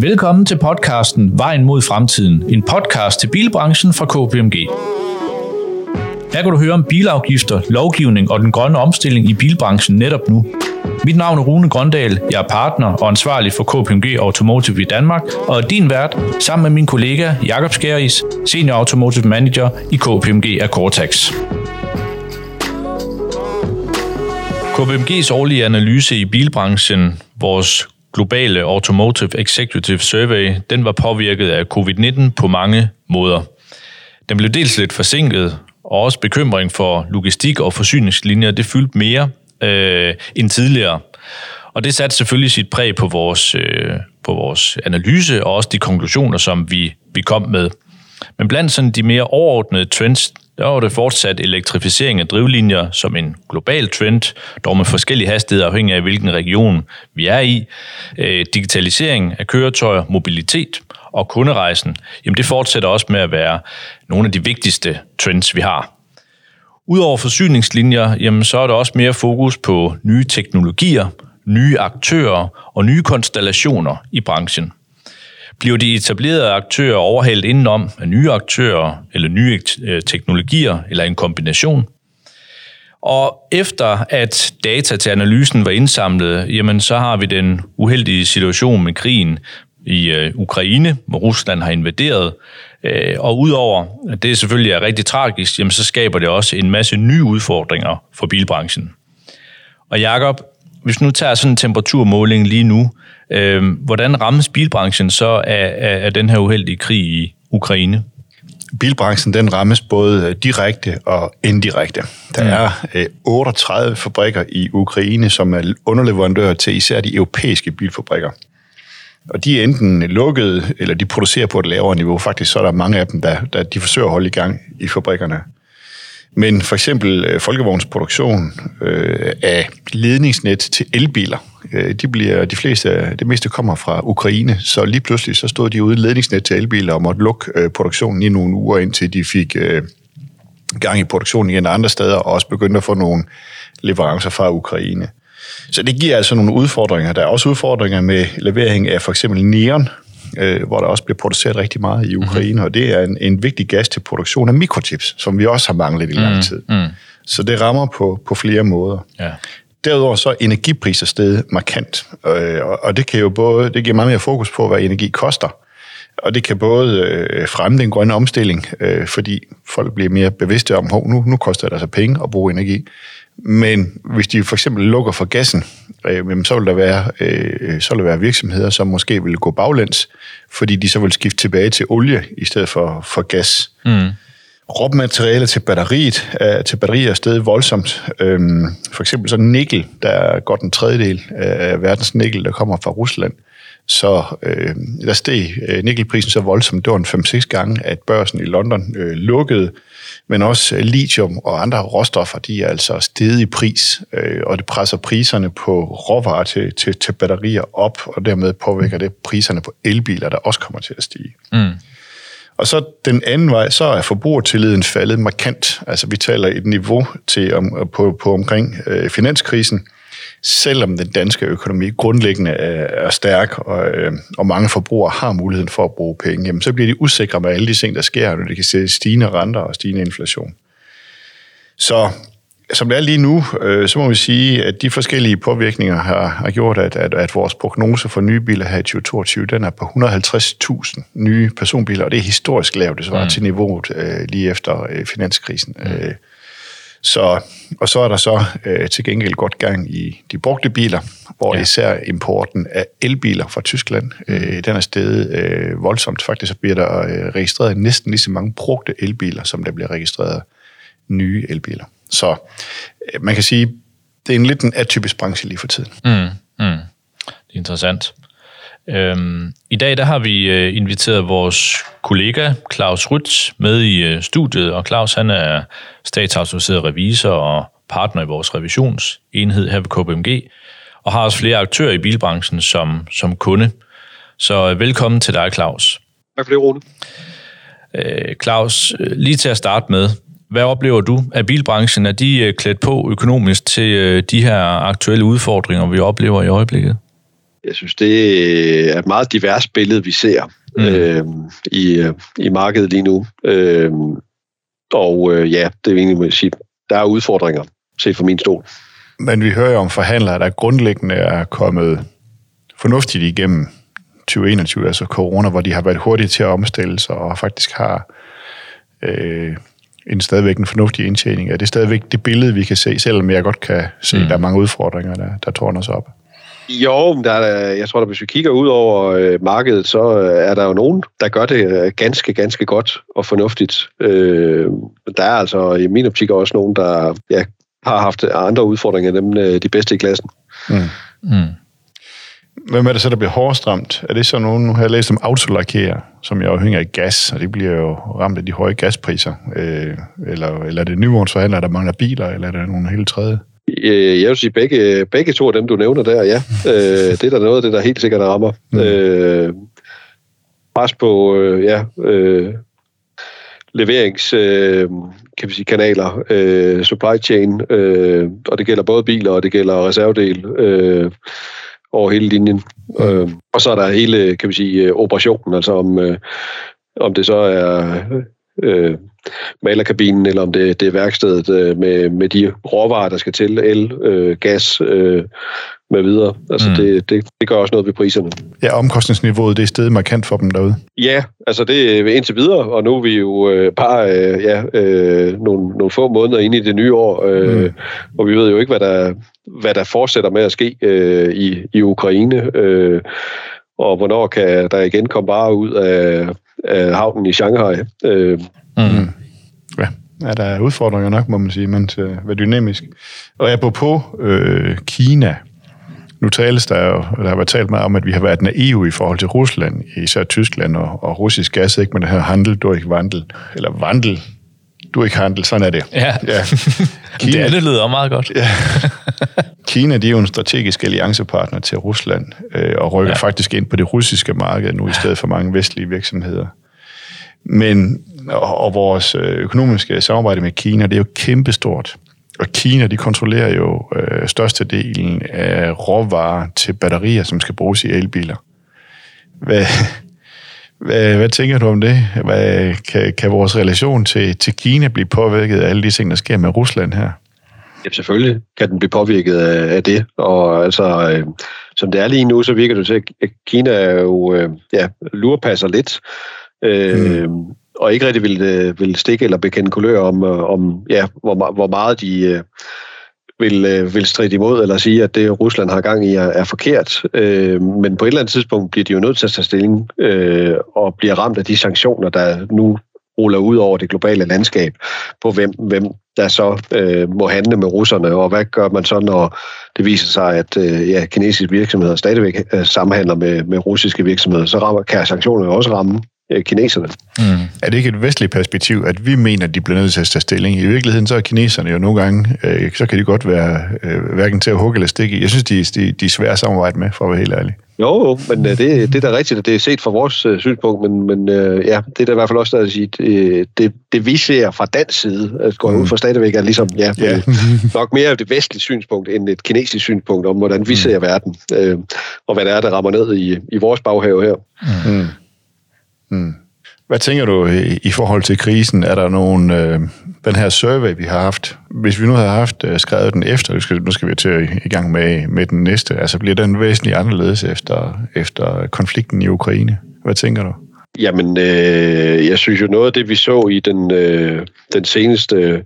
Velkommen til podcasten Vejen mod fremtiden, en podcast til bilbranchen fra KPMG. Her kan du høre om bilafgifter, lovgivning og den grønne omstilling i bilbranchen netop nu. Mit navn er Rune Grøndal, jeg er partner og ansvarlig for KPMG Automotive i Danmark, og er din vært sammen med min kollega Jakob Skæris, Senior Automotive Manager i KPMG af Cortex. KPMG's årlige analyse i bilbranchen, vores globale Automotive Executive Survey, den var påvirket af covid-19 på mange måder. Den blev dels lidt forsinket, og også bekymring for logistik og forsyningslinjer, det fyldte mere øh, end tidligere. Og det satte selvfølgelig sit præg på vores, øh, på vores analyse og også de konklusioner, som vi, vi kom med. Men blandt sådan de mere overordnede trends, der var det fortsat elektrificering af drivlinjer som en global trend, dog med forskellige hastigheder afhængig af hvilken region vi er i. Øh, digitalisering af køretøjer, mobilitet og kunderejsen, jamen det fortsætter også med at være nogle af de vigtigste trends, vi har. Udover forsyningslinjer, jamen så er der også mere fokus på nye teknologier, nye aktører og nye konstellationer i branchen. Bliver de etablerede aktører overhældt indenom af nye aktører eller nye øh, teknologier eller en kombination? Og efter at data til analysen var indsamlet, jamen så har vi den uheldige situation med krigen i øh, Ukraine, hvor Rusland har invaderet. Øh, og udover at det selvfølgelig er rigtig tragisk, jamen så skaber det også en masse nye udfordringer for bilbranchen. Og Jakob, hvis nu tager sådan en temperaturmåling lige nu, øh, hvordan rammes bilbranchen så af, af, af den her uheldige krig i Ukraine? Bilbranchen den rammes både direkte og indirekte. Der mm. er øh, 38 fabrikker i Ukraine, som er underleverandører til især de europæiske bilfabrikker. Og de er enten lukkede, eller de producerer på et lavere niveau. Faktisk så er der mange af dem, der, der de forsøger at holde i gang i fabrikkerne. Men for eksempel øh, folkevognsproduktion øh, af ledningsnet til elbiler, øh, de bliver de fleste, det meste kommer fra Ukraine, så lige pludselig så stod de uden ledningsnet til elbiler og måtte lukke øh, produktionen i nogle uger, indtil de fik øh, gang i produktionen igen andre steder, og også begyndte at få nogle leverancer fra Ukraine. Så det giver altså nogle udfordringer. Der er også udfordringer med levering af for eksempel neon, øh, hvor der også bliver produceret rigtig meget i Ukraine, mm-hmm. og det er en, en vigtig gas til produktion af mikrochips, som vi også har manglet i lang mhm. tid. Mm-hmm. Så det rammer på, på flere måder. Ja. Derudover så er energipriser steget markant, øh, og det kan jo både, det giver meget mere fokus på, hvad energi koster, og det kan både øh, fremme den grønne omstilling, øh, fordi folk bliver mere bevidste om, at nu, nu koster det altså penge at bruge energi, men hvis de for eksempel lukker for gassen, øh, så, vil der være, øh, så vil der være virksomheder, som måske vil gå baglæns, fordi de så vil skifte tilbage til olie i stedet for, for gas. Mm. Råbmaterialet til batteriet, øh, til batterier er stedet voldsomt. Øhm, for eksempel så nikkel, der er godt en tredjedel af verdens nikkel, der kommer fra Rusland. Så øh, der steg øh, nikkelprisen så voldsomt. Det var en 5-6 gange, at børsen i London øh, lukkede men også lithium og andre råstoffer, de er altså steget i pris, øh, og det presser priserne på råvarer til, til, til batterier op, og dermed påvirker det priserne på elbiler, der også kommer til at stige. Mm. Og så den anden vej, så er forbrugertilliden faldet markant. Altså vi taler et niveau til om, på, på omkring øh, finanskrisen, selvom den danske økonomi grundlæggende er, stærk, og, øh, og mange forbrugere har muligheden for at bruge penge, jamen, så bliver de usikre med alle de ting, der sker, når de kan se stigende renter og stigende inflation. Så som det er lige nu, øh, så må vi sige, at de forskellige påvirkninger har, har gjort, at, at, at vores prognose for nye biler her i 2022, den er på 150.000 nye personbiler, og det er historisk lavt, det svarer mm. til niveauet øh, lige efter øh, finanskrisen. Mm. Øh, så, og så er der så øh, til gengæld godt gang i de brugte biler, hvor ja. især importen af elbiler fra Tyskland, øh, den er steget øh, voldsomt. Faktisk så bliver der øh, registreret næsten lige så mange brugte elbiler, som der bliver registreret nye elbiler. Så øh, man kan sige, det er en lidt en atypisk branche lige for tiden. Mm, mm. Det er interessant. Øhm, I dag der har vi øh, inviteret vores kollega Claus Rytz med i øh, studiet, og Claus han er statsautoriseret revisor og partner i vores revisionsenhed her ved KPMG, og har også flere aktører i bilbranchen som, som kunde. Så øh, velkommen til dig, Claus. Tak for det, Rune. Øh, Claus, øh, lige til at starte med, hvad oplever du af bilbranchen? Er de øh, klædt på økonomisk til øh, de her aktuelle udfordringer, vi oplever i øjeblikket? Jeg synes, det er et meget divers billede, vi ser mm. øh, i, i markedet lige nu. Øh, og øh, ja, det er egentlig, sige, der er udfordringer, set fra min stol. Men vi hører jo om forhandlere, der grundlæggende er kommet fornuftigt igennem 2021, altså corona, hvor de har været hurtige til at omstille sig og faktisk har øh, en stadigvæk en fornuftig indtjening. Er det stadigvæk det billede, vi kan se, selvom jeg godt kan se, at mm. der er mange udfordringer, der, der tårner sig op? Jo, der er, jeg tror, at hvis vi kigger ud over øh, markedet, så er der jo nogen, der gør det øh, ganske, ganske godt og fornuftigt. Øh, der er altså i min optik også nogen, der ja, har haft andre udfordringer end øh, de bedste i klassen. Mm. Mm. Hvem er det så, der bliver hårdest ramt? Er det så nogen, nu har jeg læst om autolakere, som er afhængig af gas, og det bliver jo ramt af de høje gaspriser. Øh, eller, eller er det nyvognsforhandlere, der mangler biler, eller er det nogen helt tredje? Øh, jeg vil sige, begge, begge to af dem, du nævner der, ja. Øh, det er der noget af det, der helt sikkert rammer. Mm. Øh, pres på, øh, ja, øh, leverings, øh, kan vi sige, kanaler, øh, supply chain, øh, og det gælder både biler, og det gælder reservedel øh, over hele linjen. Mm. Øh, og så er der hele, kan vi sige, øh, operationen, altså om, øh, om det så er øh, malerkabinen, eller om det, det er værkstedet øh, med, med de råvarer, der skal til, el, øh, gas øh, med videre. Altså mm. det, det, det gør også noget ved priserne. Ja, omkostningsniveauet det er stedet markant for dem derude. Ja, altså det er indtil videre, og nu er vi jo øh, bare øh, ja, øh, nogle, nogle få måneder inde i det nye år, øh, mm. og vi ved jo ikke, hvad der, hvad der fortsætter med at ske øh, i, i Ukraine. Øh, og hvornår kan der igen komme bare ud af, af havnen i Shanghai. Øh. Mm. Ja, ja, der er udfordringer nok, må man sige, men til at være dynamisk. Og jeg på øh, Kina, nu tales der jo, der har været talt meget om, at vi har været naive i forhold til Rusland, især Tyskland og, og russisk gas, ikke med det her handel, du ikke vandel, eller vandel, du ikke handel, sådan er det. Ja, ja. Kina, det andet lyder meget godt. ja. Kina de er jo en strategisk alliancepartner til Rusland, øh, og rykker ja. faktisk ind på det russiske marked nu, i stedet for mange vestlige virksomheder. Men, og, og vores øh, økonomiske samarbejde med Kina, det er jo kæmpestort. Og Kina, de kontrollerer jo øh, størstedelen af råvarer til batterier, som skal bruges i elbiler. Hvad, hvad, hvad tænker du om det? Hvad, kan, kan vores relation til, til Kina blive påvirket af alle de ting, der sker med Rusland her? Ja, selvfølgelig kan den blive påvirket af, af det. Og altså, øh, som det er lige nu, så virker det til, at Kina jo øh, ja, lurepasser lidt. Øh, mm. Og ikke rigtig vil, ville øh, vil stikke eller bekende kulør om, øh, om ja, hvor, hvor meget de øh, vil, vil stride imod, eller sige, at det Rusland har gang i er, er forkert. Øh, men på et eller andet tidspunkt bliver de jo nødt til at tage stilling øh, og bliver ramt af de sanktioner, der nu ruller ud over det globale landskab, på hvem, hvem der så øh, må handle med russerne, og hvad gør man så, når det viser sig, at øh, ja, kinesiske virksomheder stadigvæk øh, samhandler med, med russiske virksomheder, så rammer, kan sanktionerne også ramme øh, kineserne. Mm. Er det ikke et vestligt perspektiv, at vi mener, at de bliver nødt til at tage stilling? I virkeligheden så er kineserne jo nogle gange, øh, så kan de godt være øh, hverken til at hugge eller stikke i. Jeg synes, de, de, de er svære at samarbejde med, for at være helt ærlig. Jo, men øh, det, det er da rigtigt, at det er set fra vores øh, synspunkt, men, men øh, ja, det er da i hvert fald også der at sige, det, det, det vi ser fra dansk side, at går mm. ud for stadigvæk er ligesom, ja, yeah. nok mere det vestlige synspunkt end et kinesisk synspunkt om, hvordan vi mm. ser verden, øh, og hvad det er, der rammer ned i, i vores baghave her. Mm. Mm. Hvad tænker du i, forhold til krisen? Er der nogen, øh, den her survey, vi har haft, hvis vi nu havde haft øh, skrevet den efter, nu skal, nu skal vi til i gang med, med den næste, altså bliver den væsentligt anderledes efter, efter konflikten i Ukraine? Hvad tænker du? Jamen, øh, jeg synes jo noget af det, vi så i den, øh, den seneste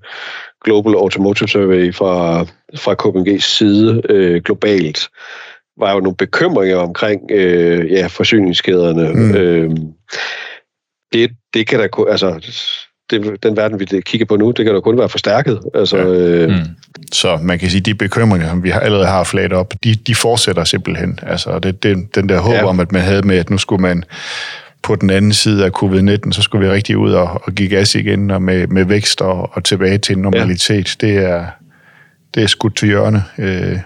Global Automotive Survey fra, fra KPMG's side øh, globalt, var jo nogle bekymringer omkring øh, ja, forsyningskæderne. Mm. Øh, det, det kan da altså, det, den verden, vi kigger på nu, det kan da kun være forstærket. Altså, ja. øh, mm. Så man kan sige, at de bekymringer, som vi allerede har flaget op, de, de fortsætter simpelthen. Altså, det, det, den der håb ja. om, at man havde med, at nu skulle man på den anden side af covid-19, så skulle vi rigtig ud og, og give gas igen, og med, med vækst og, og tilbage til normalitet. Ja. Det, er, det er skudt til hjørne. Øh,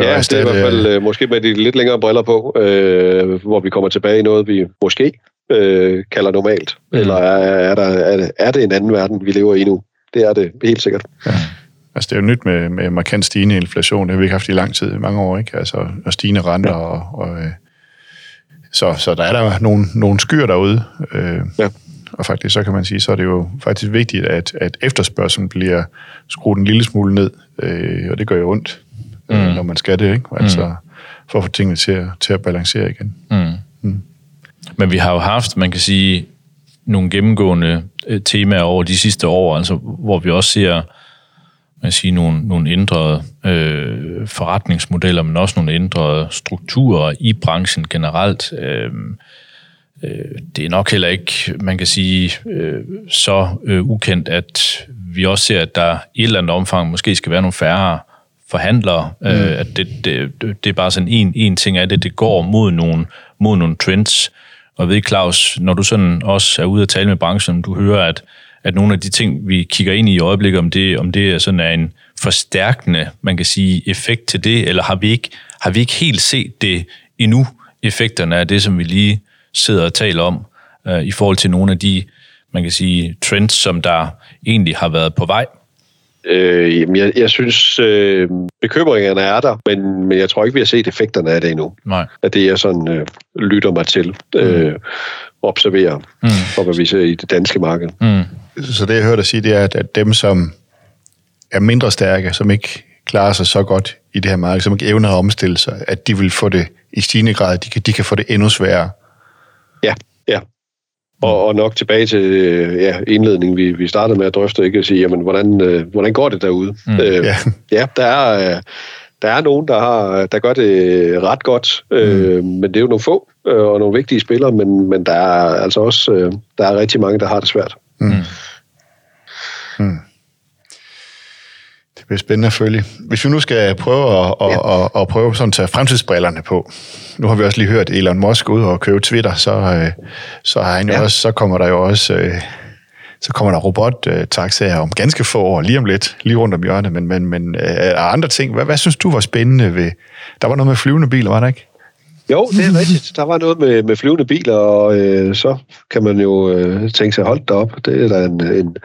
Ja, det er i hvert fald øh, måske med de lidt længere briller på, øh, hvor vi kommer tilbage i noget, vi måske øh, kalder normalt. Mm. Eller er, er, der, er, det, er det en anden verden, vi lever i nu? Det er det helt sikkert. Ja. Altså, det er jo nyt med, med markant stigende inflation. Det har vi ikke haft i lang tid, i mange år, ikke? Altså, og stigende renter. Ja. Og, og, øh, så, så der er der nogle, nogle skyer derude. Øh, ja. Og faktisk, så kan man sige, så er det jo faktisk vigtigt, at, at efterspørgselen bliver skruet en lille smule ned. Øh, og det gør jo ondt, mm. når man skal det, ikke? Altså, mm. for at få tingene til at, til at balancere igen. Mm. Mm. Men vi har jo haft, man kan sige, nogle gennemgående øh, temaer over de sidste år, altså hvor vi også ser man sige, nogle, nogle ændrede øh, forretningsmodeller, men også nogle ændrede strukturer i branchen generelt. Øh, øh, det er nok heller ikke, man kan sige, øh, så øh, ukendt, at vi også ser, at der i et eller andet omfang måske skal være nogle færre forhandlere. Mm. Øh, at det, det, det er bare sådan en, en ting af det, det går mod nogle, mod nogle trends. Og ved Claus, når du sådan også er ude at tale med branchen, du hører, at at nogle af de ting, vi kigger ind i i øjeblikket, om det, om det er sådan er en forstærkende, man kan sige, effekt til det, eller har vi ikke, har vi ikke helt set det endnu, effekterne af det, som vi lige sidder og taler om, øh, i forhold til nogle af de, man kan sige, trends, som der egentlig har været på vej? Øh, jamen jeg, jeg synes, øh, bekymringerne er der, men, men jeg tror ikke, vi har set effekterne af det endnu. Nej. At det, jeg sådan øh, lytter mig til, øh, mm. observerer, mm. for hvad vi ser i det danske marked. Mm. Så det, jeg hørte dig sige, det er, at dem, som er mindre stærke, som ikke klarer sig så godt i det her marked, som ikke evner at omstille sig, at de vil få det i stigende grad, de kan, de kan få det endnu sværere. Ja, ja. Og, og nok tilbage til ja, indledningen, vi, vi startede med at drøfte, ikke at sige, jamen, hvordan, øh, hvordan går det derude? Mm. Øh, ja. ja, der er, øh, der er nogen, der, har, der gør det ret godt, øh, mm. men det er jo nogle få øh, og nogle vigtige spillere, men, men der er altså også øh, der er rigtig mange, der har det svært. Mm. Hmm. Det bliver spændende at følge. Hvis vi nu skal prøve at, at, ja. at, at prøve sådan at tage fremtidsbrillerne på. Nu har vi også lige hørt Elon Musk ud og købe Twitter, så, øh, så, har han ja. også, så kommer der jo også øh, så kommer der robottaxaer om ganske få år, lige om lidt, lige rundt om hjørnet, men, men, men er andre ting. Hvad, hvad synes du var spændende ved... Der var noget med flyvende biler, var der ikke? Jo, det er rigtigt. Der var noget med, med flyvende biler, og øh, så kan man jo øh, tænke sig, hold op, det er da en, en,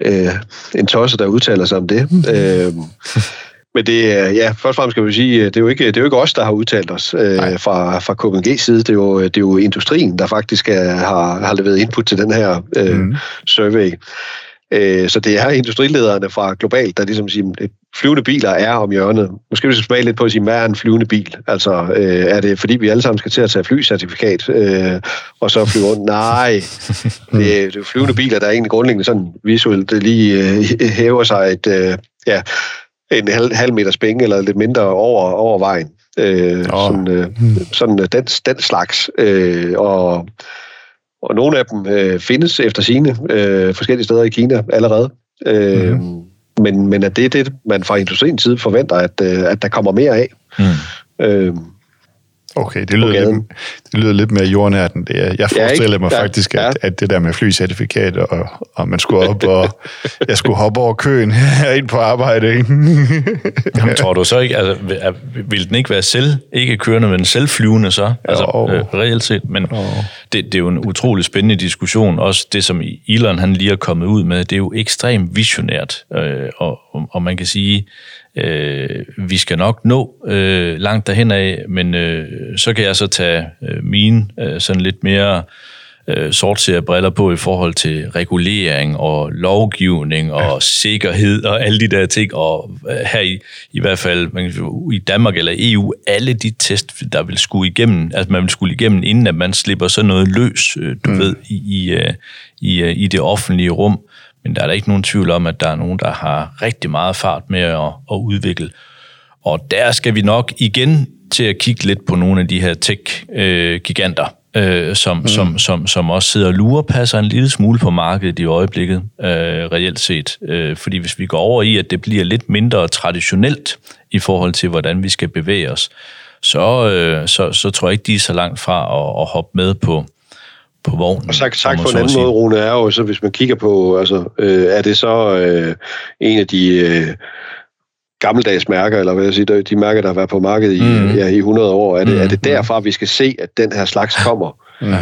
øh, en tosse, der udtaler sig om det. øh, men det er, ja, først og fremmest skal vi sige, det er jo ikke, det er jo ikke os, der har udtalt os øh, fra, fra KPMG's side. Det er, jo, det er jo industrien, der faktisk er, har, har leveret input til den her øh, mm. survey. Øh, så det er industrilederne fra globalt, der ligesom siger, flyvende biler er om hjørnet. Måske vi skal smage lidt på at sige, hvad er en flyvende bil? Altså, øh, er det fordi, vi alle sammen skal til at tage flycertifikat, øh, og så flyve rundt? Nej, det er, det er flyvende biler, der egentlig grundlæggende sådan visuelt lige øh, hæver sig et, øh, ja, en halv, halv meter spænge eller lidt mindre over, over vejen. Øh, oh. Sådan, øh, sådan den, den slags. Øh, og og nogle af dem øh, findes efter sine øh, forskellige steder i Kina allerede. Øh, mm. men, men at det er det, man fra industriens side forventer, at, øh, at der kommer mere af. Mm. Øh, Okay, det lyder, lidt, det lyder lidt mere jordnært end det Jeg forestiller ja, mig ja, faktisk, at, ja. at det der med flycertifikat, og, og man skulle op og jeg skulle hoppe over køen ind på arbejde. Ikke? Jamen, tror du så ikke, altså, vil den ikke være selv, ikke kørende, men selvflyvende så? Altså, jo. øh, reelt set. Men det, det er jo en utrolig spændende diskussion. Også det, som Elon han lige er kommet ud med, det er jo ekstremt visionært. Øh, og, og man kan sige, øh, vi skal nok nå øh, langt derhen af, men øh, så kan jeg så tage øh, mine øh, sådan lidt mere øh, sortserie briller på i forhold til regulering og lovgivning og ja. sikkerhed og alle de der ting. Og øh, her i, i hvert fald man sige, i Danmark eller EU, alle de test, der vil skulle igennem, altså man vil skulle igennem, inden at man slipper sådan noget løs, øh, du mm. ved, i, i, øh, i, i det offentlige rum. Men der er der ikke nogen tvivl om, at der er nogen, der har rigtig meget fart med at, at udvikle. Og der skal vi nok igen til at kigge lidt på nogle af de her tech-giganter, øh, som, mm. som, som, som også sidder og lurer, passer en lille smule på markedet i øjeblikket, øh, reelt set. Øh, fordi hvis vi går over i, at det bliver lidt mindre traditionelt i forhold til, hvordan vi skal bevæge os, så, øh, så, så tror jeg ikke, de er så langt fra at, at hoppe med på, på vognen. Og sagt, sagt på en anden måde, Rune, er jo, så hvis man kigger på, altså, øh, er det så øh, en af de øh, gammeldags mærker, eller hvad jeg sige, de mærker, der har været på markedet i, mm. ja, i 100 år, er det, mm. er det derfra, vi skal se, at den her slags kommer? Mm.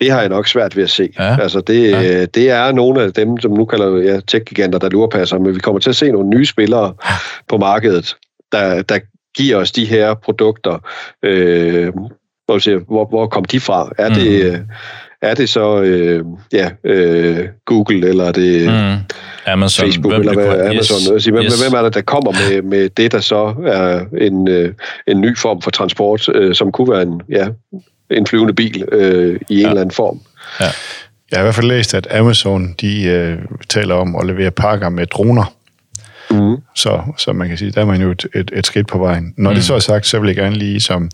Det har jeg nok svært ved at se. Ja. Altså det, Ja. det er nogle af dem, som nu kalder ja, tech-giganter, der lurepasser, men vi kommer til at se nogle nye spillere på markedet, der, der giver os de her produkter. Øh, hvor, siger, hvor, hvor kom de fra? Er det, øh, er det så øh, ja, øh, Google, eller er det Mm. Amazon. Facebook, hvem eller hvad, kunne- Amazon? Yes, hvem, yes. hvem er det, der kommer med, med det, der så er en, øh, en ny form for transport, øh, som kunne være en, ja, en flyvende bil øh, i en Ja. eller anden form? Ja. Jeg har i hvert fald læst, at Amazon de øh, taler om at levere pakker med droner. Mm. Så, så man kan sige, der er man jo et, et, et skridt på vejen. Når mm. det så er sagt, så vil jeg gerne lige som,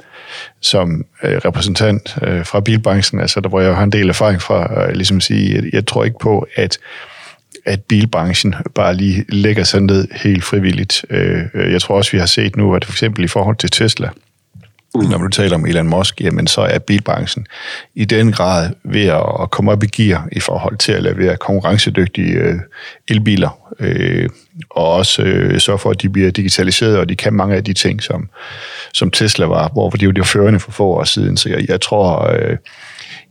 som øh, repræsentant øh, fra bilbranchen, altså der hvor jeg har en del erfaring fra, øh, ligesom sige, jeg, jeg tror ikke på, at at bilbranchen bare lige lægger sig ned helt frivilligt. Øh, øh, jeg tror også, vi har set nu, at for eksempel i forhold til Tesla, når du taler om Elon Musk, jamen så er bilbranchen i den grad ved at at komme op i gear i forhold til at levere konkurrencedygtige øh, elbiler, øh, og også øh, sørge for, at de bliver digitaliseret, og de kan mange af de ting, som, som Tesla var, hvor de jo var førende for få år siden. Så jeg, jeg tror, øh,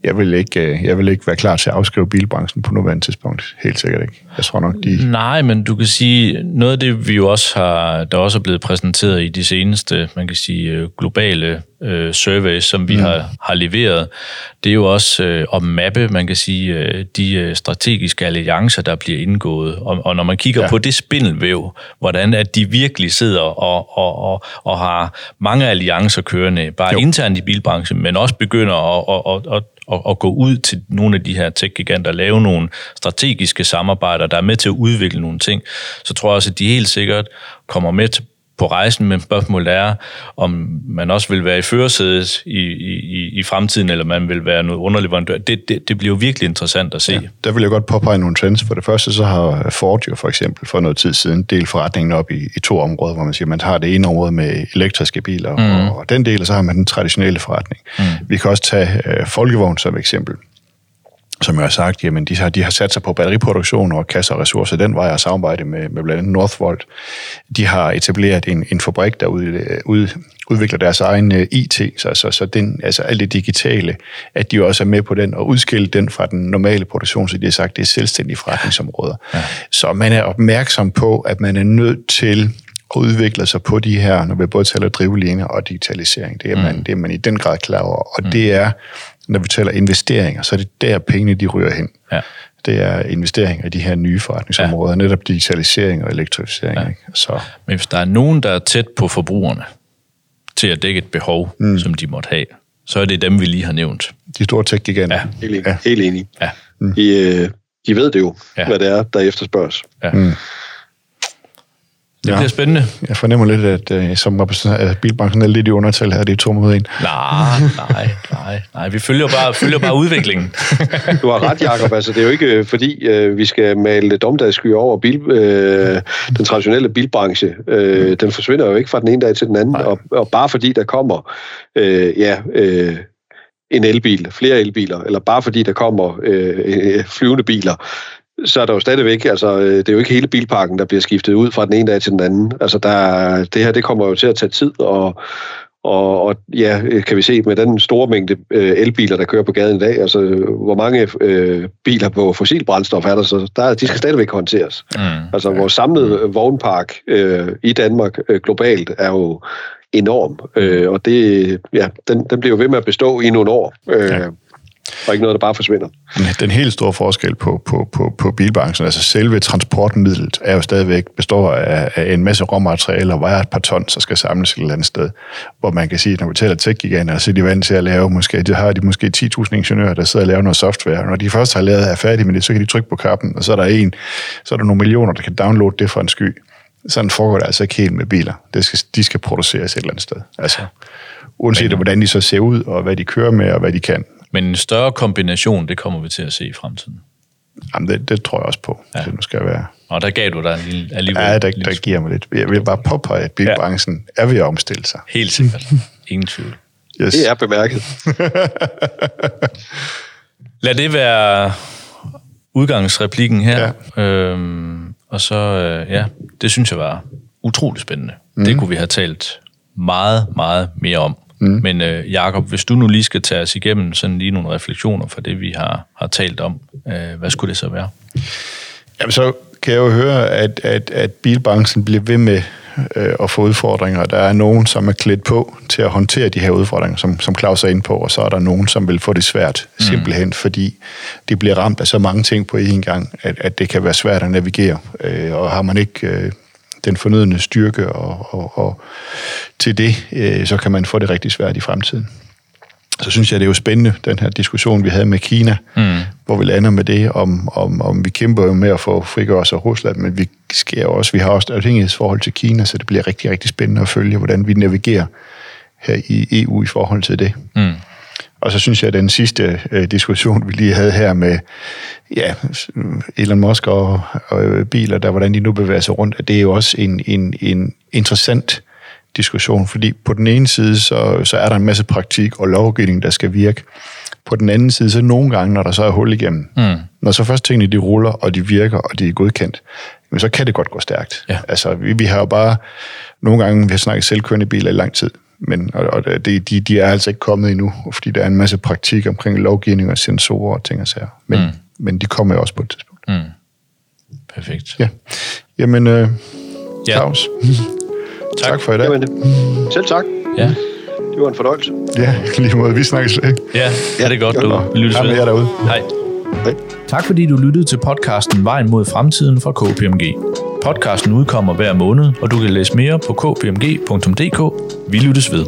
jeg, vil ikke, øh, jeg vil ikke være klar til at afskrive bilbranchen på nuværende tidspunkt. Helt sikkert ikke. Jeg tror nok, de... Nej, men du kan sige, noget af det, vi jo også har, der også er blevet præsenteret i de seneste, man kan sige, øh, globale øh, surveys, som vi mm. har, har leveret, det er jo også øh, at mappe, man kan sige, øh, de strategiske alliancer, der bliver indgået. Og, og når man kigger ja. På det spindelvæv, hvordan at de virkelig sidder og, og, og, og har mange alliancer kørende, bare. Jo. internt i bilbranchen, men også begynder at, at, at, at, at gå ud til nogle af de her tech-giganter, lave nogle strategiske samarbejder, der er med til at udvikle nogle ting, så tror jeg også, at de helt sikkert kommer med til på rejsen, men spørgsmålet er, om man også vil være i førersædet i, i, i fremtiden, eller man vil være noget underleverandør. Det, det, det bliver jo virkelig interessant at se. Ja. Der vil jeg godt påpege nogle trends. For det første så har Ford jo for eksempel for noget tid siden delt forretningen op i, i to områder, hvor man siger, man har det ene område med elektriske biler, mm. og, og den del, og så har man den traditionelle forretning. Mm. Vi kan også tage øh, Folkevogn som eksempel som jeg har sagt, jamen de har, de har sat sig på batteriproduktion og kasser og ressourcer den vej og samarbejde med, med blandt andet Northvolt. De har etableret en, en fabrik, der ud, ud, udvikler deres egen uh, IT, så, så, så den, altså alt det digitale, at de også er med på den og udskille den fra den normale produktion, så de har sagt, det er selvstændige forretningsområder. Ja. Så man er opmærksom på, at man er nødt til at udvikle sig på de her, når vi både taler drivlinjer og digitalisering. Det er man, mm. det er man i den grad klar over. Og mm. det er, når vi taler investeringer, så er det der pengene, de ryger hen. Ja. Det er investeringer i de her nye forretningsområder, ja. netop digitalisering og elektrificering. Ja. Ikke? Så, Men hvis der er nogen, der er tæt på forbrugerne til at dække et behov, mm. som de måtte have, så er det dem, vi lige har nævnt. de store tech-giganter. Ja. Helt enig. Ja. Helt enig. Ja. De, øh, de ved det jo, ja. hvad det er, der efterspørges. Ja. Mm. Det Ja. bliver spændende. Jeg fornemmer lidt, at uh, som repræsentant af bilbranchen er lidt i undertal her, det er to mod en. Nej, nej, nej, nej. Vi følger bare, følger bare udviklingen. Du har ret, Jacob. Altså, det er jo ikke øh, fordi, øh, vi skal male domdagsskyer over bil, øh, den traditionelle bilbranche. Øh, den forsvinder jo ikke fra den ene dag til den anden. Og, og bare fordi der kommer øh, ja, øh, en elbil, flere elbiler, eller bare fordi der kommer øh, øh, flyvende biler, så er der jo stadigvæk, altså øh, det er jo ikke hele bilparken, der bliver skiftet ud fra den ene dag til den anden. Altså der, det her, det kommer jo til at tage tid, og, og, og ja, kan vi se med den store mængde øh, elbiler, der kører på gaden i dag, altså hvor mange øh, biler på fossil brændstof er der, så der, de skal stadigvæk håndteres. Mm. Altså vores samlede vognpark øh, i Danmark øh, globalt er jo enorm, øh, og det, ja, den, den bliver jo ved med at bestå i nogle år, øh, Ja. Og ikke noget, der bare forsvinder. Den- Den helt store forskel på, på, på, på bilbranchen, altså selve transportmidlet, er jo stadigvæk består af, af en masse råmaterialer, vejer et par ton, så skal samles et eller andet sted. Hvor man kan sige, at når vi taler tech-giganter, så er de vant til at lave, måske, de har de måske 10.000 ingeniører, der sidder og laver noget software. Og når de først har lavet er færdige med det, så kan de trykke på knappen, og så er der en, så er der nogle millioner, der kan downloade det fra en sky. Sådan foregår det altså ikke helt med biler. Det skal, de skal produceres et eller andet sted. Altså, uanset hvordan de så ser ud, og hvad de kører med, og hvad de kan. Men en større kombination, det kommer vi til at se i fremtiden. Jamen, det, det tror jeg også på. Ja. Det nu skal være. Og der gav du dig en lille, alligevel. Ja, der, lille der giver mig lidt. Jeg vil bare påpege, at bilbranchen ja. er ved at omstille sig. Helt sikkert. Ingen tvivl. Yes. Det er bemærket. Lad det være udgangsreplikken her. Ja. Øhm, og så, øh, ja, det synes jeg var utrolig spændende. Mm. Det kunne vi have talt meget, meget mere om. Mm. Men øh, Jakob, hvis du nu lige skal tage os igennem sådan lige nogle refleksioner fra det, vi har, har talt om, øh, hvad skulle det så være? Jamen, så kan jeg jo høre, at, at, at bilbranchen bliver ved med øh, at få udfordringer. Der er nogen, som er klædt på til at håndtere de her udfordringer, som, som Claus er inde på, og så er der nogen, som vil få det svært, mm. simpelthen fordi de bliver ramt af så mange ting på én gang, at, at det kan være svært at navigere. Øh, og har man ikke øh, den fornødende styrke og, og, og til det, øh, så kan man få det rigtig svært i fremtiden så synes jeg, det er jo spændende, den her diskussion, vi havde med Kina, mm. hvor vi lander med det, om, om, om vi kæmper jo med at få frigøre os af Rusland, men vi, skal også, vi har også afhængighedsforhold til Kina, så det bliver rigtig, rigtig spændende at følge, hvordan vi navigerer her i EU i forhold til det. Mm. Og så synes jeg, at den sidste øh, diskussion, vi lige havde her med ja, Elon Musk og, og biler, der hvordan de nu bevæger sig rundt, at det er jo også en, en, en interessant diskussion, fordi på den ene side, så, så er der en masse praktik og lovgivning, der skal virke. På den anden side, så nogle gange, når der så er hul igennem, mm. når så først tingene de ruller, og de virker, og de er godkendt, men så kan det godt gå stærkt. Ja. Altså, vi, vi har jo bare nogle gange, vi har snakket selvkørende biler i lang tid, men og, og det, de, de er altså ikke kommet endnu, fordi der er en masse praktik omkring lovgivning og sensorer og ting og sager. Men, mm. men de kommer jo også på et tidspunkt. Mm. Perfekt. Ja. Jamen, øh, ja. Claus. Tak. tak for i dag. Jamen, selv tak. Ja. Det var en fornøjelse. Ja, lige måde. Vi snakkes. Ja, ja, det er godt, du lyttes ved. Hej derude. Hej. Hej. Tak fordi du lyttede til podcasten Vejen mod fremtiden fra KPMG. Podcasten udkommer hver måned, og du kan læse mere på kpmg.dk. Vi lyttes ved.